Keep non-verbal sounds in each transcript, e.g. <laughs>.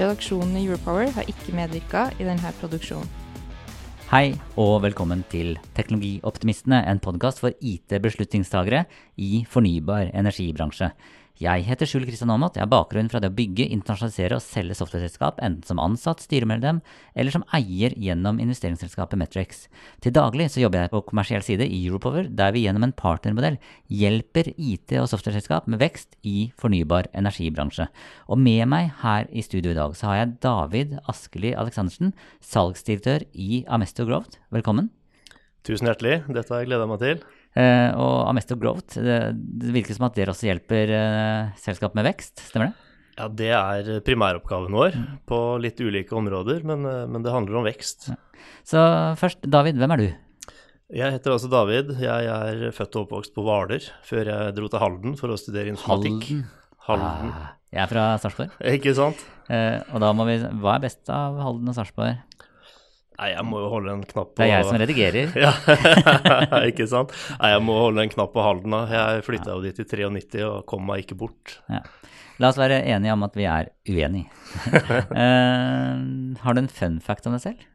Redaksjonen i Europower har ikke medvirka i denne produksjonen. Hei og velkommen til Teknologioptimistene, en podkast for IT-beslutningstagere i fornybar energibransje. Jeg heter Skjul Kristian Aamodt. Jeg har bakgrunn fra det å bygge, internasjonalisere og selge softwareselskap, enten som ansatt, styremedlem eller som eier gjennom investeringsselskapet Metrix. Til daglig så jobber jeg på kommersiell side i Europower, der vi gjennom en partnermodell hjelper IT- og softwareselskap med vekst i fornybar energibransje. Og med meg her i studio i dag så har jeg David Askeli Aleksandersen, salgsdirektør i Amesto Growth. Velkommen. Tusen hjertelig. Dette har jeg gleda meg til. Eh, og Amesto Growth, det, det virker som at dere også hjelper eh, selskap med vekst, stemmer det? Ja, Det er primæroppgaven vår på litt ulike områder, men, eh, men det handler om vekst. Så først, David, hvem er du? Jeg heter altså David. Jeg er født og oppvokst på Hvaler før jeg dro til Halden for å studere informatikk. Halden. Ah, jeg er fra Sarpsborg. Ikke sant? Eh, og da må vi Hva er best av Halden og Sarpsborg? Nei, jeg må jo holde en knapp på Det er jeg som redigerer. <laughs> Ja, <laughs> ikke sant? Nei, jeg må holde en knapp på Halden. Jeg flytta jo dit i 93 og kom meg ikke bort. Ja. La oss være enige om at vi er uenige. uh, <laughs> har du en fun fact om deg selv?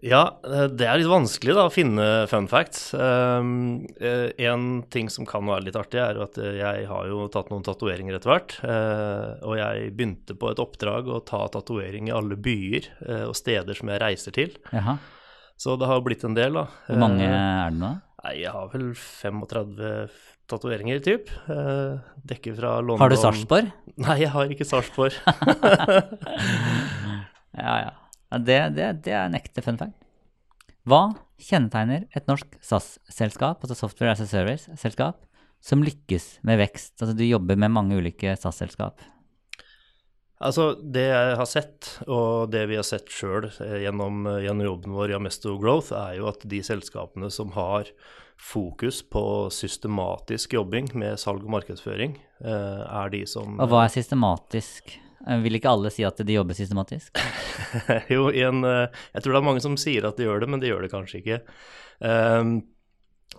Ja, eh, det er litt vanskelig da, å finne fun facts. Um, en ting som kan være litt artig, er at eh, jeg har jo tatt noen tatoveringer etter hvert. Uh, og jeg begynte på et oppdrag å ta tatovering i alle byer uh, og steder som jeg reiser til. Jaha. Så det har blitt en del, da. Hvor mange er det nå? Nei, jeg har vel 35 tatoveringer, typ. Dekker fra London Har du Sarpsborg? Nei, jeg har ikke Sarpsborg. <laughs> <laughs> Ja, ja. Det, det, det er en ekte fun fact. Hva kjennetegner et norsk SAS-selskap, altså Software as a Service-selskap, som lykkes med vekst? Altså du jobber med mange ulike SAS-selskap. Altså, det jeg har sett, og det vi har sett sjøl gjennom, gjennom jobben vår i Amesto Growth, er jo at de selskapene som har fokus på systematisk jobbing med salg og markedsføring, eh, er de som Og hva er systematisk? Eh, Vil ikke alle si at de jobber systematisk? <laughs> Jo, en eh, Jeg tror det er mange som sier at de gjør det, men de gjør det kanskje ikke. Um,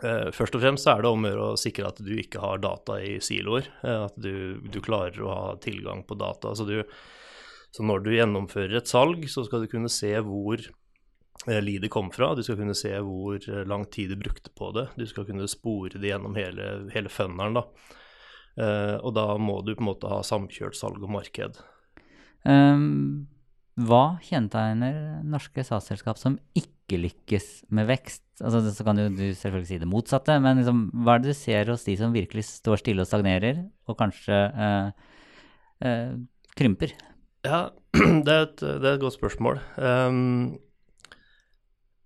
uh, Først og fremst er det om å gjøre å sikre at du ikke har data i siloer. At du, du klarer å ha tilgang på data. Så, du, så når du gjennomfører et salg, så skal du kunne se hvor lidet kom fra. Du skal kunne se hvor lang tid du brukte på det. Du skal kunne spore det gjennom hele, hele funnelen. Da. Eh, Og da må du på en måte ha samkjørt salg og marked. Um, hva kjennetegner norske statsselskap som ikke lykkes med vekst? Altså, så kan jo du selvfølgelig si det motsatte, men liksom, hva er det du ser hos de som virkelig står stille og stagnerer, og kanskje eh, eh, krymper? Ja, <clears throat> det er, et, det er et godt spørsmål. Um,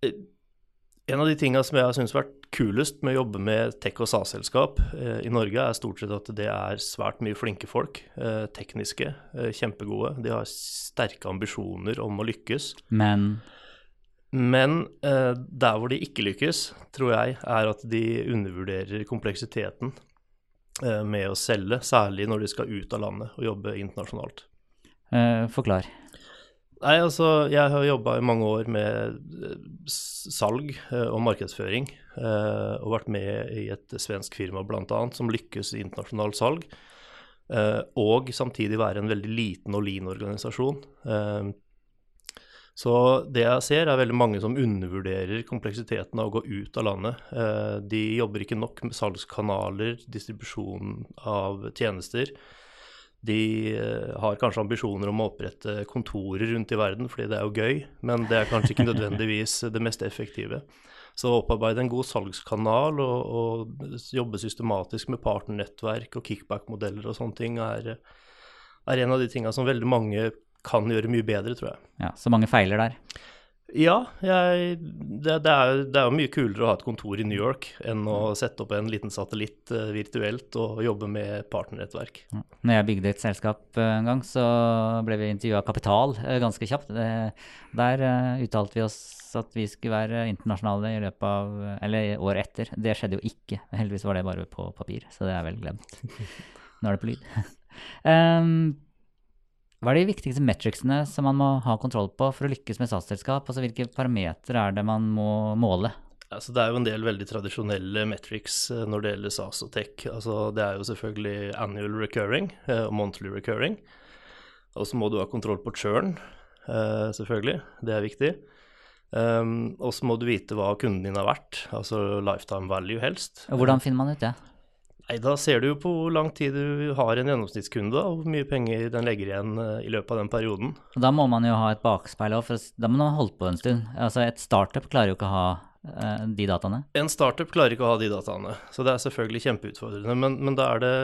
en av de tinga som jeg har syntes har vært kulest med å jobbe med tech- og SAS-selskap eh, i Norge, er stort sett at det er svært mye flinke folk. Eh, tekniske, eh, kjempegode. De har sterke ambisjoner om å lykkes. Men Men der hvor de ikke lykkes, tror jeg, er at de undervurderer kompleksiteten med å selge, særlig når de skal ut av landet og jobbe internasjonalt. forklar. Nei, altså jeg har jobba i mange år med eh, salg eh, og markedsføring, eh, og vært med i et svensk firma bl.a. som lykkes i internasjonalt salg, og samtidig være en veldig liten og lean organisasjon. Så det jeg ser, er veldig mange som undervurderer kompleksiteten av å gå ut av landet. De jobber ikke nok med salgskanaler, distribusjon av tjenester. De eh, har kanskje ambisjoner om å opprette kontorer rundt i verden, fordi det er jo gøy, men det er kanskje ikke <laughs> nødvendigvis det mest effektive. Så å opparbeide en god salgskanal og, og jobbe systematisk med partnernettverk og kickback-modeller og sånne ting, er, er en av de tinga som veldig mange kan gjøre mye bedre, tror jeg. Ja, så mange feiler der. Ja, jeg, det, det, er, det er jo mye kulere å ha et kontor i New York enn å sette opp en liten satellitt eh, virtuelt og jobbe med partnernettverk. Når jeg bygde et selskap eh, en gang, så ble vi intervjua av Kapital eh, ganske kjapt. Der uttalte vi oss at vi skulle være internasjonale i løpet av Eller året etter. Det skjedde jo ikke. Heldigvis var det bare på papir, så det er vel glemt. <laughs> Nå er det på lyd. um, <laughs> hva er de viktigste metricsene som man må ha kontroll på for å lykkes med statsselskap? Altså hvilke parametere er det man må måle? Altså, det er jo en del veldig tradisjonelle metrics eh, når det gjelder SAS og tech. Altså, det er jo selvfølgelig annual recurring eh, og monthly recurring. Og så må du ha kontroll på churn, eh, selvfølgelig. Det er viktig. Um, og så må du vite hva kunden din har vært, altså lifetime value helst. Og hvordan finner man ut det? Nei, Da ser du jo på hvor lang tid du har en gjennomsnittskunde, og hvor mye penger den legger igjen eh, i løpet av den perioden. Og da må man jo ha et bakspeil òg, for da må man ha holdt på en stund. Altså Et startup klarer jo ikke å ha eh, de dataene. En startup klarer ikke å ha de dataene, så det er selvfølgelig kjempeutfordrende. Men, men da er det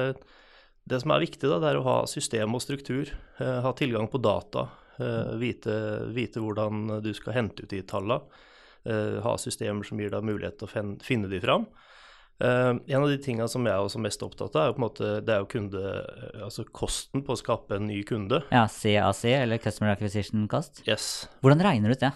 Det som er viktig, da, det er å ha system og struktur. Eh, ha tilgang på data. Eh, vite, vite hvordan du skal hente ut de tallene. Ha systemer som gir deg mulighet til å finne de fram. Eh, en av de tingene som jeg er også mest opptatt av, er jo på en måte, det er jo kunde, altså kosten på å skape en ny kunde. Ja, CAC, eller Customer Acquisition Cost. Yes. Hvordan regner du ut det?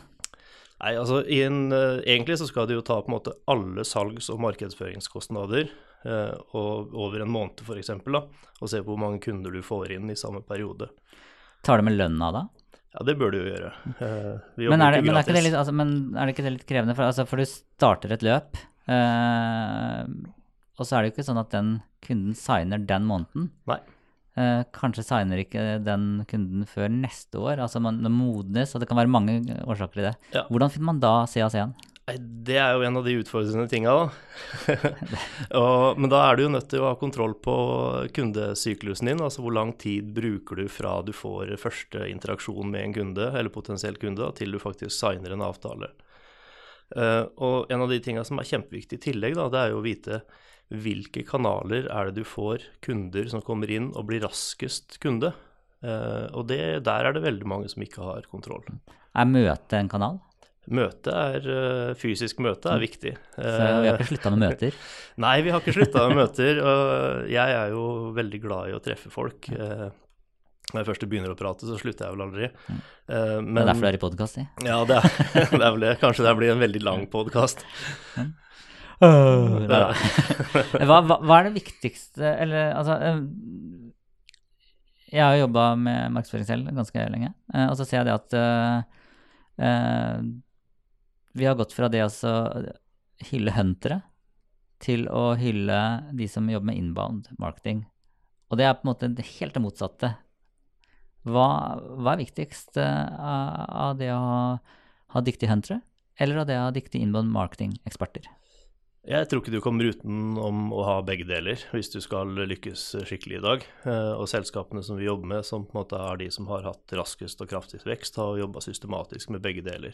Nei, altså en, uh, Egentlig så skal du jo ta på en måte alle salgs- og markedsføringskostnader uh, og over en måned f.eks. Og se på hvor mange kunder du får inn i samme periode. Tar det med lønna da? Ja, det bør du jo gjøre. Eh, vi Men er, det, men, er det litt, altså, men er det ikke det litt krevende? For, altså, for du starter et løp, eh, og så er det jo ikke sånn at den kunden signer den måneden. Nei. Eh, kanskje signer ikke den kunden før neste år. Altså man det modnes, og det kan være mange årsaker til det. Ja. Hvordan finner man da CAC-en? Det er jo en av de utfordrende tinga, da. <laughs> og, men da er du jo nødt til å ha kontroll på kundesyklusen din. Altså hvor lang tid bruker du fra du får første interaksjon med en kunde, eller potensiell kunde, da, til du faktisk signer en avtale. Eh, og en av de tinga som er kjempeviktig i tillegg, da, det er jo å vite hvilke kanaler er det du får kunder som kommer inn og blir raskest kunde. Eh, og det, der er det veldig mange som ikke har kontroll. Er møte en kanal? Møte er, eh, fysisk møte er viktig. Så vi har ikke slutta med møter. <laughs> Nei, vi har ikke slutta med møter. Og jeg er jo veldig glad i å treffe folk. Eh, Når jeg først begynner å prate, så slutter jeg vel aldri. Eh, Det Men, er derfor du er i podkast, si. Ja, det er, <laughs> det er vel det. Kanskje det blir en veldig lang podkast. <laughs> hva, hva, hva er det viktigste Eller altså eh, Jeg har jobba med markedsføring selv ganske lenge, eh, og så ser jeg det at eh, vi har gått fra det å så hylle huntere til å hylle de som jobber med inbound marketing. Og det er på en måte det helt det motsatte. Hva, hva er viktigst eh, av, det å ha, ha dyktige huntere, eller av det å ha dyktige inbound marketing-eksperter? Jeg tror ikke du kommer utenom å ha begge deler hvis du skal lykkes skikkelig i dag. Eh, Og selskapene som vi jobber med, som på en måte er de som har hatt raskest og kraftigst vekst, har jobba systematisk med begge deler.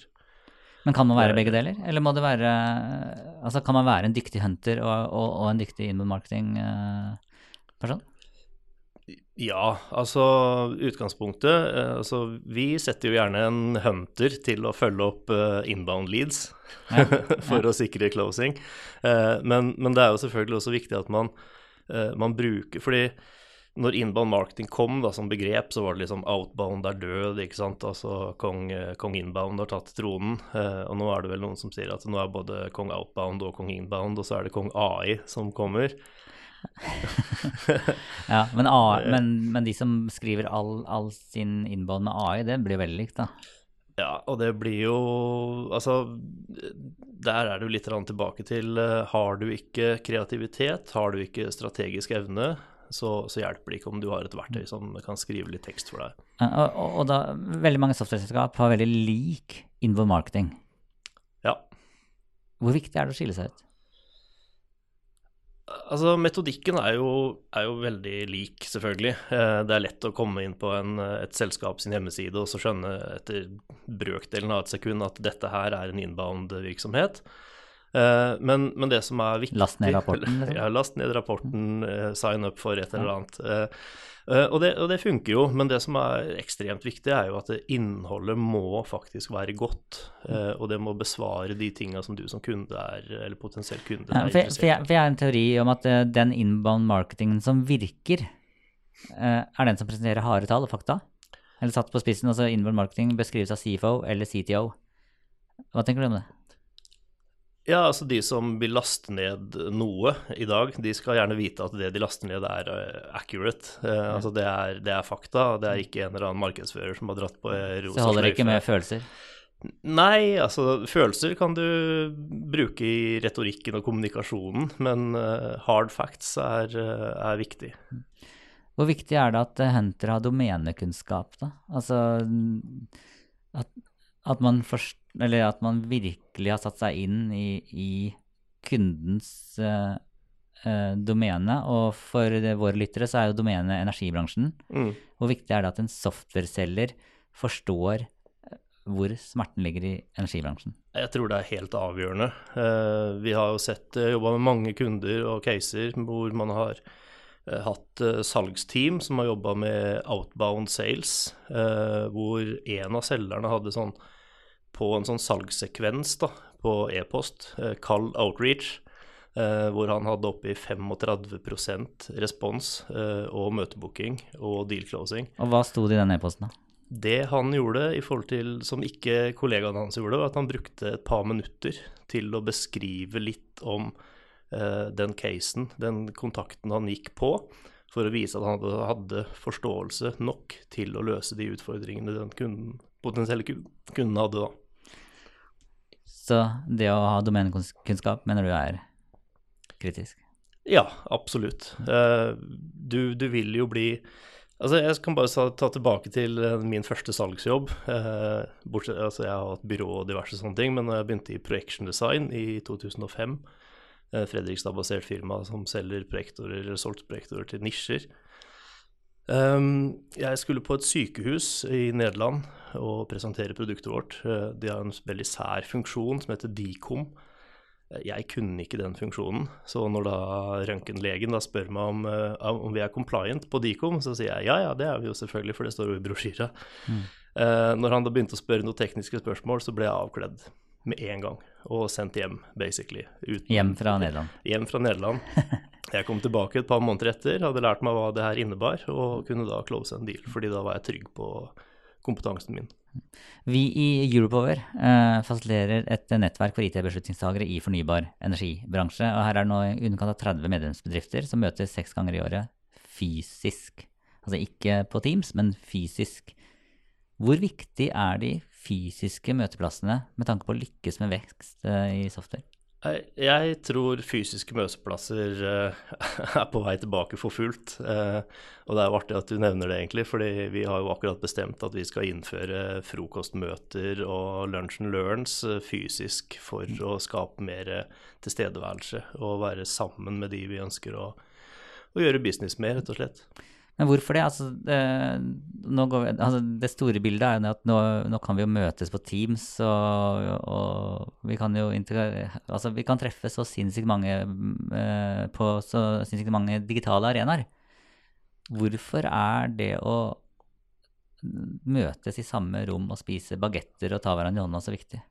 Men kan man være Eh, begge deler, eller må det være Altså, kan man være en dyktig hunter og, og, og en dyktig inbound marketing-person? Ja, altså utgangspunktet eh, Altså vi setter jo gjerne en hunter til å følge opp eh, inbound leads Ja, <laughs> for å sikre closing. Eh, Men, men det er jo selvfølgelig også viktig at man, man bruker Fordi når inbound marketing kom da, som begrep, så var det liksom outbound er død, ikke sant. Altså kong, kong inbound har tatt tronen. Og nå er det vel noen som sier at nå er både kong outbound og kong inbound, og så er det kong AI som kommer. <laughs> Ja, men, AI, men, men de som skriver all, all sin innbånd med AI, det blir veldig likt, da. Ja, og det blir jo Altså, der er det jo litt tilbake til eh, Har du ikke kreativitet, har du ikke strategisk evne, så, så hjelper det ikke om du har et verktøy som kan skrive litt tekst for deg. Ja, Og, og, og da, veldig mange software-selskap har veldig lik inbound marketing. Ja. Hvor viktig er det å skille seg ut? Altså, metodikken er jo, er jo veldig lik, selvfølgelig. Eh, Det er lett å komme inn på en, et selskap sin hjemmeside og så skjønne etter brøkdelen av et sekund at dette her er en inbound-virksomhet. Eh, Men, men det som er viktig Last ned rapporten, <laughs> liksom? Ja, last ned rapporten, eh, sign up for et eller annet. Eh, Og det, og det funker jo, men det som er ekstremt viktig, er jo at innholdet må faktisk være godt. eh, Og det må besvare de tinga som du som kunde er, eller potensiell kunde Ja, er for, jeg, for, jeg, for jeg har en teori om at den inbound marketingen som virker, er den som presenterer harde tall og fakta. Eller satt på spissen, altså inbound marketing beskrives av CFO eller CTO. Hva tenker du om det? Ja, altså de som vil laste ned noe i dag, de skal gjerne vite at det de laster ned er eh, accurate. Eh, Altså det er, det er fakta, det er ikke en eller annen markedsfører som har dratt på eh, rosa Så det holder ikke med følelser. Nei, altså følelser kan du bruke i retorikken og kommunikasjonen, men hard facts er, er viktig. Hvor viktig er det at Henter har domenekunnskap, da? Altså at, at man forst, eller at man virkelig har satt seg inn i, i kundens uh, uh, domene. Og for det, våre lyttere så er jo domenet energibransjen. Mm. Hvor viktig er det at en softwareselger forstår eh, hvor smerten ligger i energibransjen? Jeg tror det er helt avgjørende. Uh, Vi har jo sett jobba med mange kunder og caser hvor man har hatt eh, salgsteam som har jobba med outbound sales, eh, hvor en av selgerne hadde sånn på en sånn salgssekvens da, på e-post, eh, kald outreach, eh, hvor han hadde oppi i 35% respons eh, og møtebooking og deal closing. Og hva sto det i den e-posten, da? Det han gjorde i forhold til, som ikke kollegaene hans gjorde, var at han brukte et par minutter til å beskrive litt om eh, den casen, den kontakten han gikk på, for å vise at han hadde, hadde forståelse nok til å løse de utfordringene den kunden, potensielle ku- kunden hadde da. Så det å ha domenekunnskap mener du er kritisk? Ja, absolutt. Eh, du, du vil jo bli Altså, jeg kan bare ta, ta tilbake til eh, min første salgsjobb. Eh, bortsett, altså, jeg har hatt byrå og diverse sånne ting, men da jeg begynte i Projection Design i 2005, eh, Fredrikstad-basert firma som selger projektorer, eller solgte projektorer til nisjer. Um, jeg skulle på et sykehus i Nederland og presentere produktet vårt. Eh, De har en veldig sær funksjon som heter Dicom. Eh, Jeg kunne ikke den funksjonen, så når da røntgenlegen spør meg om, eh, om vi er compliant på Dicom, så sier jeg ja, ja, det er vi jo selvfølgelig, for det står jo i brosjyra. Eh, når han da begynte å spørre noen tekniske spørsmål, så ble jeg avkledd med en gang og sendt hjem, basically. Uten, Hjem fra Nederland. hjem fra Nederland. <laughs> Jeg kom tilbake et par måneder etter, hadde lært meg hva det her innebar, og kunne da close en deal, fordi da var jeg trygg på kompetansen min. Vi i Europower eh, fasiliterer et nettverk for IT-beslutningstagere i fornybar energibransje. og Her er det nå i underkant av 30 medlemsbedrifter som møtes seks ganger i året fysisk. Altså ikke på Teams, men fysisk. Hvor viktig er de fysiske møteplassene med tanke på å lykkes med vekst eh, i software? Jeg, tror fysiske møteplasser eh, <laughs> er på vei tilbake for fullt. Eh, og det er jo artig at du nevner det, egentlig, fordi vi har jo akkurat bestemt at vi skal innføre frokostmøter og lunch and learns fysisk for å skape mer tilstedeværelse og være sammen med de vi ønsker å, å gjøre business med, rett og slett. Men hvorfor det? Altså, går vi, altså, det store bildet er jo at nå, nå kan vi jo møtes på Teams, og, og vi kan jo altså, vi kan treffe så sinnssykt mange eh, på så sinnssykt mange digitale arenaer. Hvorfor er det å møtes i samme rom og spise bagetter og ta hverandre i hånda så viktig?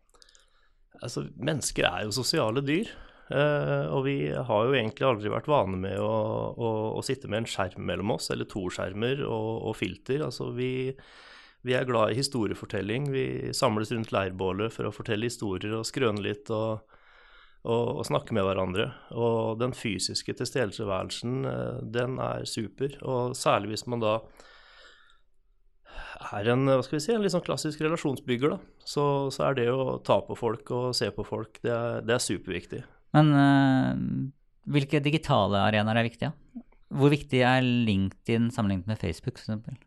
Altså, mennesker er jo sosiale dyr. Eh, og vi har jo egentlig aldri vært vane med å, å, å sitte med en skjerm mellom oss, eller to skjermer og, og filter. Altså, vi, vi er glad i historiefortelling. Vi samles rundt leirbålet for å fortelle historier og skrøne litt. og og, og snakke med hverandre. Og den fysiske tilstedeværelsen, eh, den er super. Og særlig hvis man da er en, hva skal vi si, en litt sånn klassisk relasjonsbygger, da. Så, så er det å ta på folk og se på folk, det er, det er superviktig. Men uh, hvilke digitale arenaer er viktige? Hvor viktig er LinkedIn sammenlignet med Facebook, f.eks.?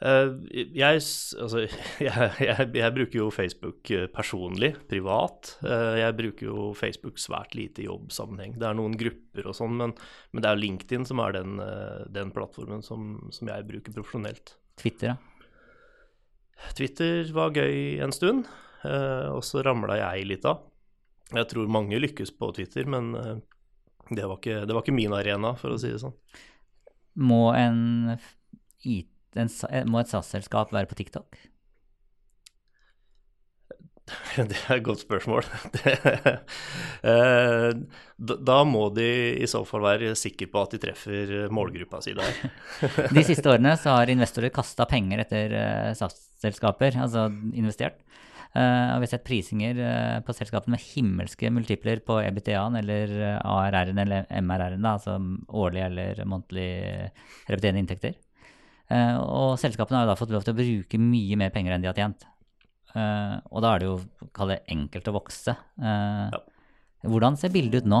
Uh, jeg, altså, <laughs> jeg, jeg, jeg, bruker jo Facebook eh, personlig, privat. Uh, jeg bruker jo Facebook svært lite i jobbsammenheng. Det er noen grupper og sånn, men, men, det er LinkedIn som er den, uh, den plattformen som, som, jeg bruker profesjonelt. Twitter, da? Twitter var gøy en stund, og så ramla jeg litt av. Jeg tror mange lykkes på Twitter, men det var, ikke, det var ikke min arena, for å si det sånn. Må en en, eh, må et SAS-selskap være på TikTok? <laughs> Det er et godt spørsmål. <laughs> Eh, da må de i så fall være sikre på at de treffer målgruppa si der. <laughs> De siste årene så har investorer kasta penger etter eh, SAS-selskaper, altså investert. Uh, og vi har sett prisinger uh, på selskapene med himmelske multipler på EBTA-en eller ARR-en eller MRR-en, altså årlige eller månedlige repeterende inntekter. Uh, og selskapene har jo da fått lov til å bruke mye mer penger enn de har tjent. Og da er det jo kall det enkelt å vokse. Ja. Hvordan ser bildet ut nå?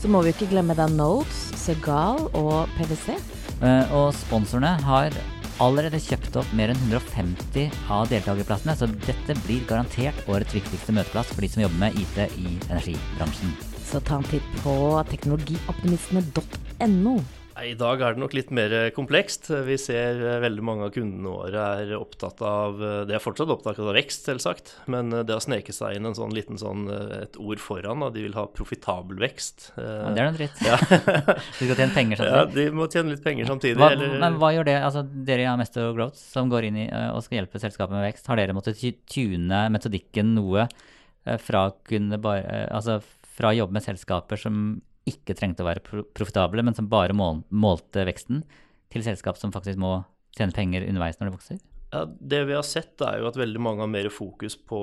Så må vi ikke glemme da Notes, Segal og PwC. Eh, og sponsorene har allerede kjøpt opp mer enn 150 av deltakerplassene, så dette blir garantert årets viktigste møteplass for de som jobber med IT i energibransjen. Så ta en titt på teknologioptimistene.no. I dag er det nok litt mer komplekst. Vi ser eh, veldig mange av kundene våre er opptatt av det De er fortsatt opptatt av vekst, selvsagt, men eh, det har sneket seg inn en sånn liten sånn, et ord foran. Da. De vil ha profitabel vekst. Ja, det er noe dritt. Ja. <laughs> de skal tjene penger <laughs> samtidig. Ja, de må tjene litt penger samtidig. Hva, eller... Men hva gjør det? Altså, dere i Amesto Growth, som går inn i og skal hjelpe selskapet med vekst, har dere måttet tune metodikken noe fra, bare, altså, fra å jobbe med selskaper som ikke trengte å være profitable, men som bare mål, målte veksten, til selskap som faktisk må tjene penger underveis når det vokser? Ja, Det vi har sett, er jo at veldig mange har mer fokus på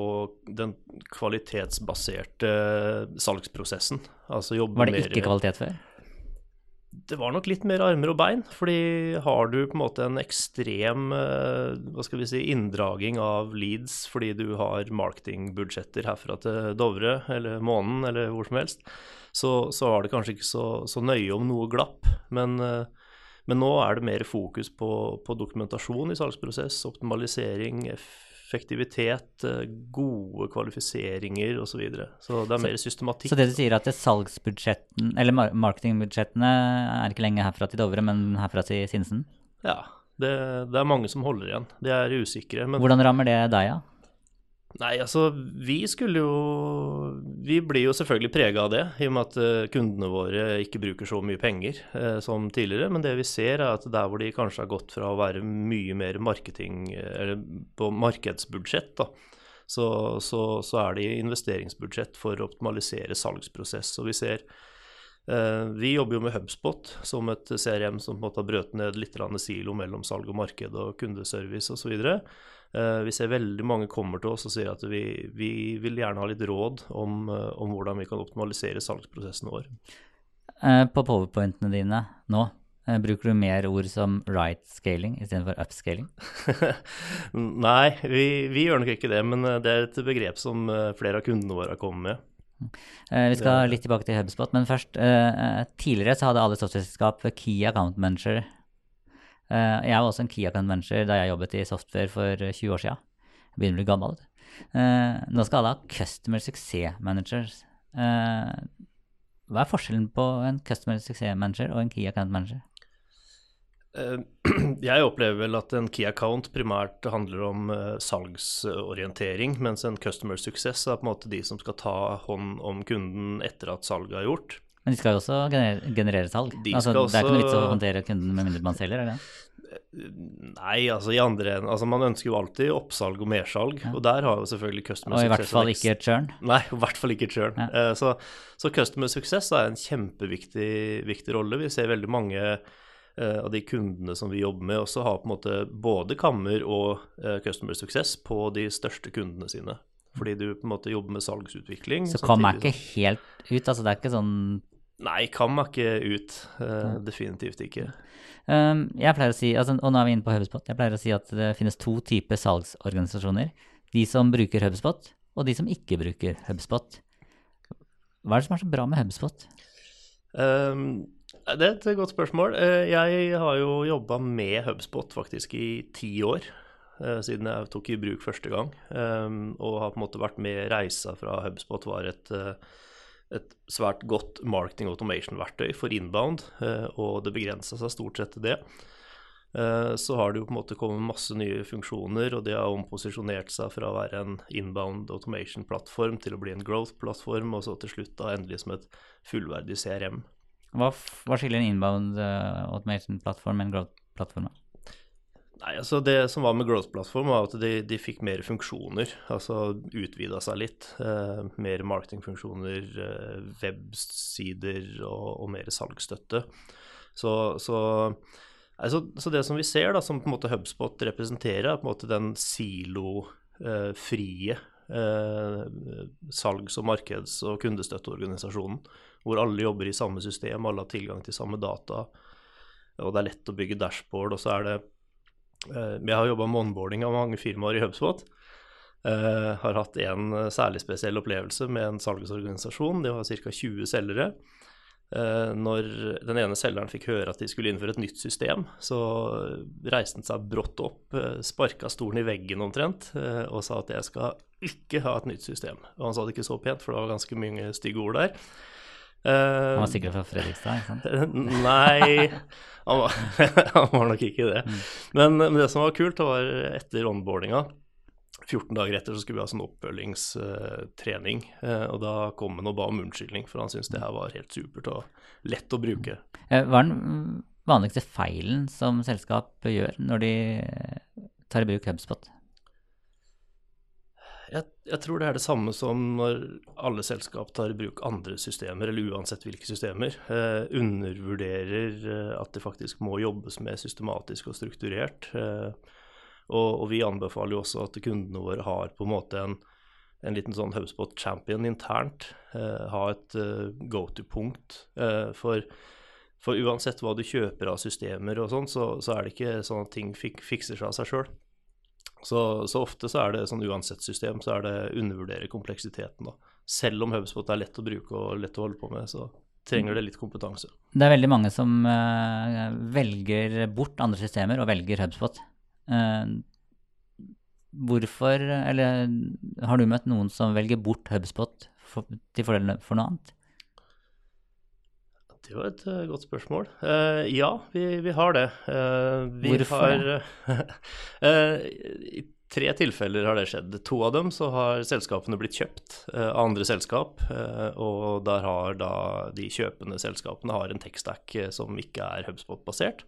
den kvalitetsbaserte salgsprosessen. Altså Var det ikke kvalitet før? Det var nok litt mer armer og bein. fordi har du på en måte en ekstrem eh, hva skal vi si, inndraging av leads fordi du har marketingbudsjetter herfra til Dovre eller månen eller hvor som helst, så, så var det kanskje ikke så, så nøye om noe glapp. Men, eh, men, nå er det mer fokus på, på dokumentasjon i salgsprosess, optimalisering, effektivitet, eh, gode kvalifiseringer osv. Så, videre. så det er mer systematikk. Så det du sier at det salgsbudsjetten, eller marketingbudsjettene er ikke lenger herfra til Dovre, men herfra til Sinsen? Ja, det, det er mange som holder igjen. De er usikre. Men... Hvordan rammer det deg, da? Ja? Nei, altså vi skulle jo Vi blir jo selvfølgelig prega av det, i og med at uh, kundene våre ikke bruker så mye penger eh, som tidligere. Men det vi ser, er at der hvor de kanskje har gått fra å være mye mer marketing, eller på markedsbudsjett, da, så, så, så er det investeringsbudsjett for å optimalisere salgsprosess. Og vi ser uh, Vi jobber jo med HubSpot som et CRM som på en måte har brøt ned litt silo mellom salg og marked og kundeservice osv. Og, så Eh, vi ser veldig mange kommer til oss og sier at vi, vi vil gjerne ha litt råd om, eh, om, hvordan vi kan optimalisere salgsprosessen vår. Eh, på powerpointene dine nå, bruker du mer ord som right scaling istedenfor upscaling? <laughs> Nei, vi, vi, gjør nok ikke det, men det er et begrep som flere av kundene våre har kommet med. Vi skal litt tilbake til HubSpot, men først. Tidligere så hadde alle software Key Account Manager Eh, jeg var også en Account Manager da jeg jobbet i software for 20 eh, år siden. Jeg begynner å bli gammel. Eh, nå skal alle ha Customer Success Managers. Hva er forskjellen på en Customer Success Manager og en Key Account Manager? Eh, <clears throat> Jeg opplever vel at en key account primært handler om eh, salgsorientering, mens en customer success er på en måte de som skal ta hånd om kunden etter at salget er gjort. Men de skal jo også generere, generere salg. De altså, Det er ikke noe vits å håndtere kunden med mindre man selger, er det? Nei, altså i andre enden Altså man ønsker jo alltid oppsalg og mersalg, og der har jo selvfølgelig customer Og i hvert fall ikke churn. Nei, i hvert fall ikke churn. Ja. Eh, Så, så customer success er en kjempeviktig viktig rolle. Vi ser veldig mange eh, av de kundene som vi jobber med, også har på en måte både kammer og eh, customer success på de største kundene sine. Fordi du på en måte jobber med salgsutvikling. Så kom jeg ikke helt ut. Altså, det er ikke sånn Nei, kam er ikke ut. Uh, definitivt ikke. Um, jeg pleier å si, altså, og nå er vi inne på HubSpot, jeg pleier å si at det finnes to typer salgsorganisasjoner. De som bruker HubSpot, og de som ikke bruker HubSpot. Hva er det som er så bra med HubSpot? Um, det er et godt spørsmål. Eh, Jeg har jo jobba med HubSpot faktisk i ti år, eh, siden jeg tok i bruk første gang. Um, og har på en måte vært med reisa fra HubSpot var et, eh, et svært godt marketing automation-verktøy for inbound, eh, og det begrensa seg stort sett til det. Eh, Så har det jo på en måte kommet masse nye funksjoner, og det har omposisjonert seg fra å være en inbound automation-plattform til å bli en growth-plattform, og så til slutt da endelig som et fullverdig CRM. Hva, hva skiller en inbound uh, automation-plattform med en growth-plattform? Nei, altså Det som var med Growth-plattform, var at de, de fikk mer funksjoner. Altså utvida seg litt. Eh, mer marketingfunksjoner, eh, websider og, og mer salgsstøtte. Så, så, altså, så det som vi ser, da, som på en måte HubSpot representerer, er på en måte den silofrie eh, salgs- og markeds- og kundestøtteorganisasjonen. Hvor alle jobber i samme system, alle har tilgang til samme data. Og det er lett å bygge dashboard. Og så er det Eh, Jeg har jobba med onboarding av mange firmaer i HubSpot. Eh, har hatt en eh, særlig spesiell opplevelse med en salgsorganisasjon. Det var ca. 20 selgere. Eh, når den ene selgeren fikk høre at de skulle innføre et nytt system, så reiste han seg brått opp, eh, sparka stolen i veggen omtrent, eh, og sa at jeg skal ikke ha et nytt system. Og han sa det ikke så pent, for det var ganske mange stygge ord der. Eh, Han var sikkert fra Fredrikstad, ikke sant? <laughs> Nei, han var, <laughs> han var nok ikke det. Men, men det som var kult, det var etter onboardinga 14 dager etter så skulle vi ha sånn oppfølgingstrening. eh, og da kom han og ba om unnskyldning, for han syntes det her var helt supert og lett å bruke. Eh, Hva er den vanligste feilen som selskap gjør når de eh, tar i bruk HubSpot? Jeg, jeg tror det er det samme som når alle selskap tar i bruk andre systemer, eller uansett hvilke systemer. Eh, undervurderer eh, at det faktisk må jobbes med systematisk og strukturert. Eh, og, og vi anbefaler jo også at kundene våre har på en måte en, en liten sånn HubSpot champion internt. Eh, ha et eh, go to-punkt. Eh, for, for uansett hva du kjøper av systemer og sånn, så, så er det ikke sånn at ting fik, fikser seg av seg sjøl. Så, så ofte så er det sånn uansett system, så er det undervurdere kompleksiteten, da. Selv om HubSpot er lett å bruke og lett å holde på med, så trenger det litt kompetanse. Det er veldig mange som uh, velger bort andre systemer og velger HubSpot. Uh, hvorfor, eller har du møtt noen som velger bort HubSpot for, til fordel for noe annet? Det var et uh, godt spørsmål. Uh, ja, vi, vi har det. Uh, vi Hvorfor har, <laughs> I tre tilfeller har det skjedd. To av dem så har selskapene blitt kjøpt av andre selskap, og der har da de kjøpende selskapene har en tech-stack eh, som ikke er HubSpot-basert.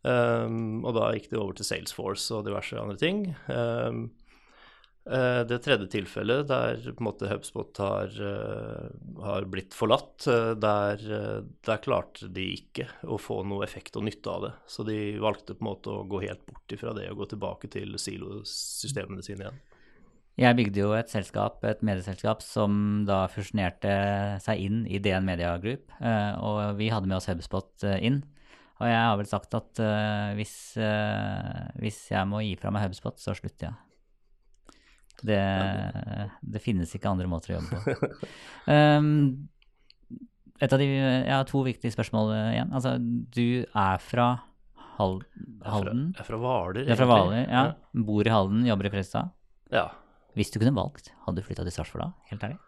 Um, og da gikk det over til Salesforce og diverse andre ting. Um, det tredje tilfellet der på en måte HubSpot har, eh, har blitt forlatt, eh, der, eh, der klarte de ikke å få noe effekt og nytte av det. Så de valgte på en måte å gå helt bort ifra det og gå tilbake til silosystemene sine igjen. Jeg bygde jo et selskap, et medieselskap, som da fusjonerte seg inn i DN Media Group, eh, og vi hadde med oss HubSpot eh, inn. Og jeg har vel sagt at eh, hvis, eh, hvis jeg må gi fra meg HubSpot, så slutter jeg. Det, det finnes ikke andre måter å jobbe på. Um, <laughs> et av de, jeg har to viktige spørsmål igjen. Altså, du er fra Hal er Halden? jeg er fra Hvaler, er fra egentlig. ja. ja. Bor i Halden, jobber i Fredrikstad. Ja. Hvis du kunne valgt, hadde du flytta til Sarpsborg da? Helt ærlig?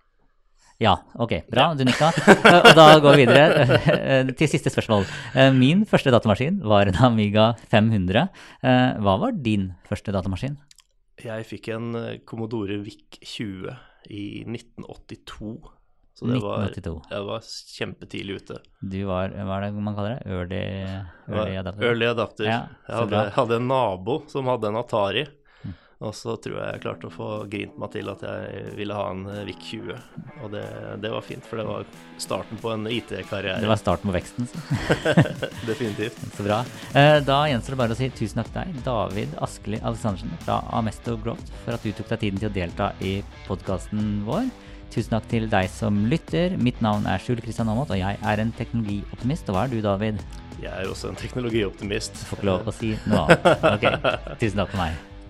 Ja, ok, bra, du nikka. <laughs> Og da går vi videre eh, til siste spørsmål. Eh, Min første datamaskin var en Amiga 500. Eh, Hva var din første datamaskin? Jeg fikk en eh, Commodore VIC 20 i 1982. Så det var, 1982. jeg var kjempetidlig ute. Du var, hva er det man kaller det? Early, early adapter? Early adapter. Ja, jeg hadde, hadde en nabo som hadde en Atari. Og så tror jeg jeg klarte å få grint meg til at jeg ville ha en eh, VIC 20. Og det, det var fint, for det var starten på en IT-karriere. Det var starten på veksten. Så, <laughs> Definitivt. <laughs> så bra. Eh, Da gjenstår det bare å si tusen takk til deg, David Askeli Aleksandersen fra Amesto Growth, for at du tok deg tiden til å delta i podkasten vår. Tusen takk til deg som lytter. Mitt navn er Skjul Kristian Aamodt, og jeg er en teknologioptimist. Og hva er du, David? Jeg er også en teknologioptimist. Får ikke lov å si noe annet. Ok, tusen takk for meg.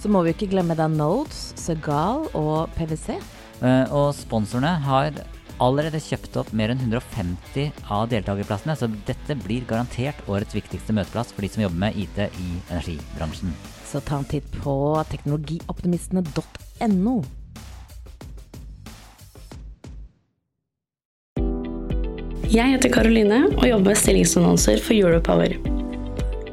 Så må vi ikke glemme da Nodes, Segal og PwC. Eh, Og sponsorene har allerede kjøpt opp mer enn 150 av deltakerplassene, så dette blir garantert årets viktigste møteplass for de som jobber med IT i energibransjen. Så ta en titt på teknologioptimistene.no. Jeg heter Karoline og jobber med stillingsannonser for Europower.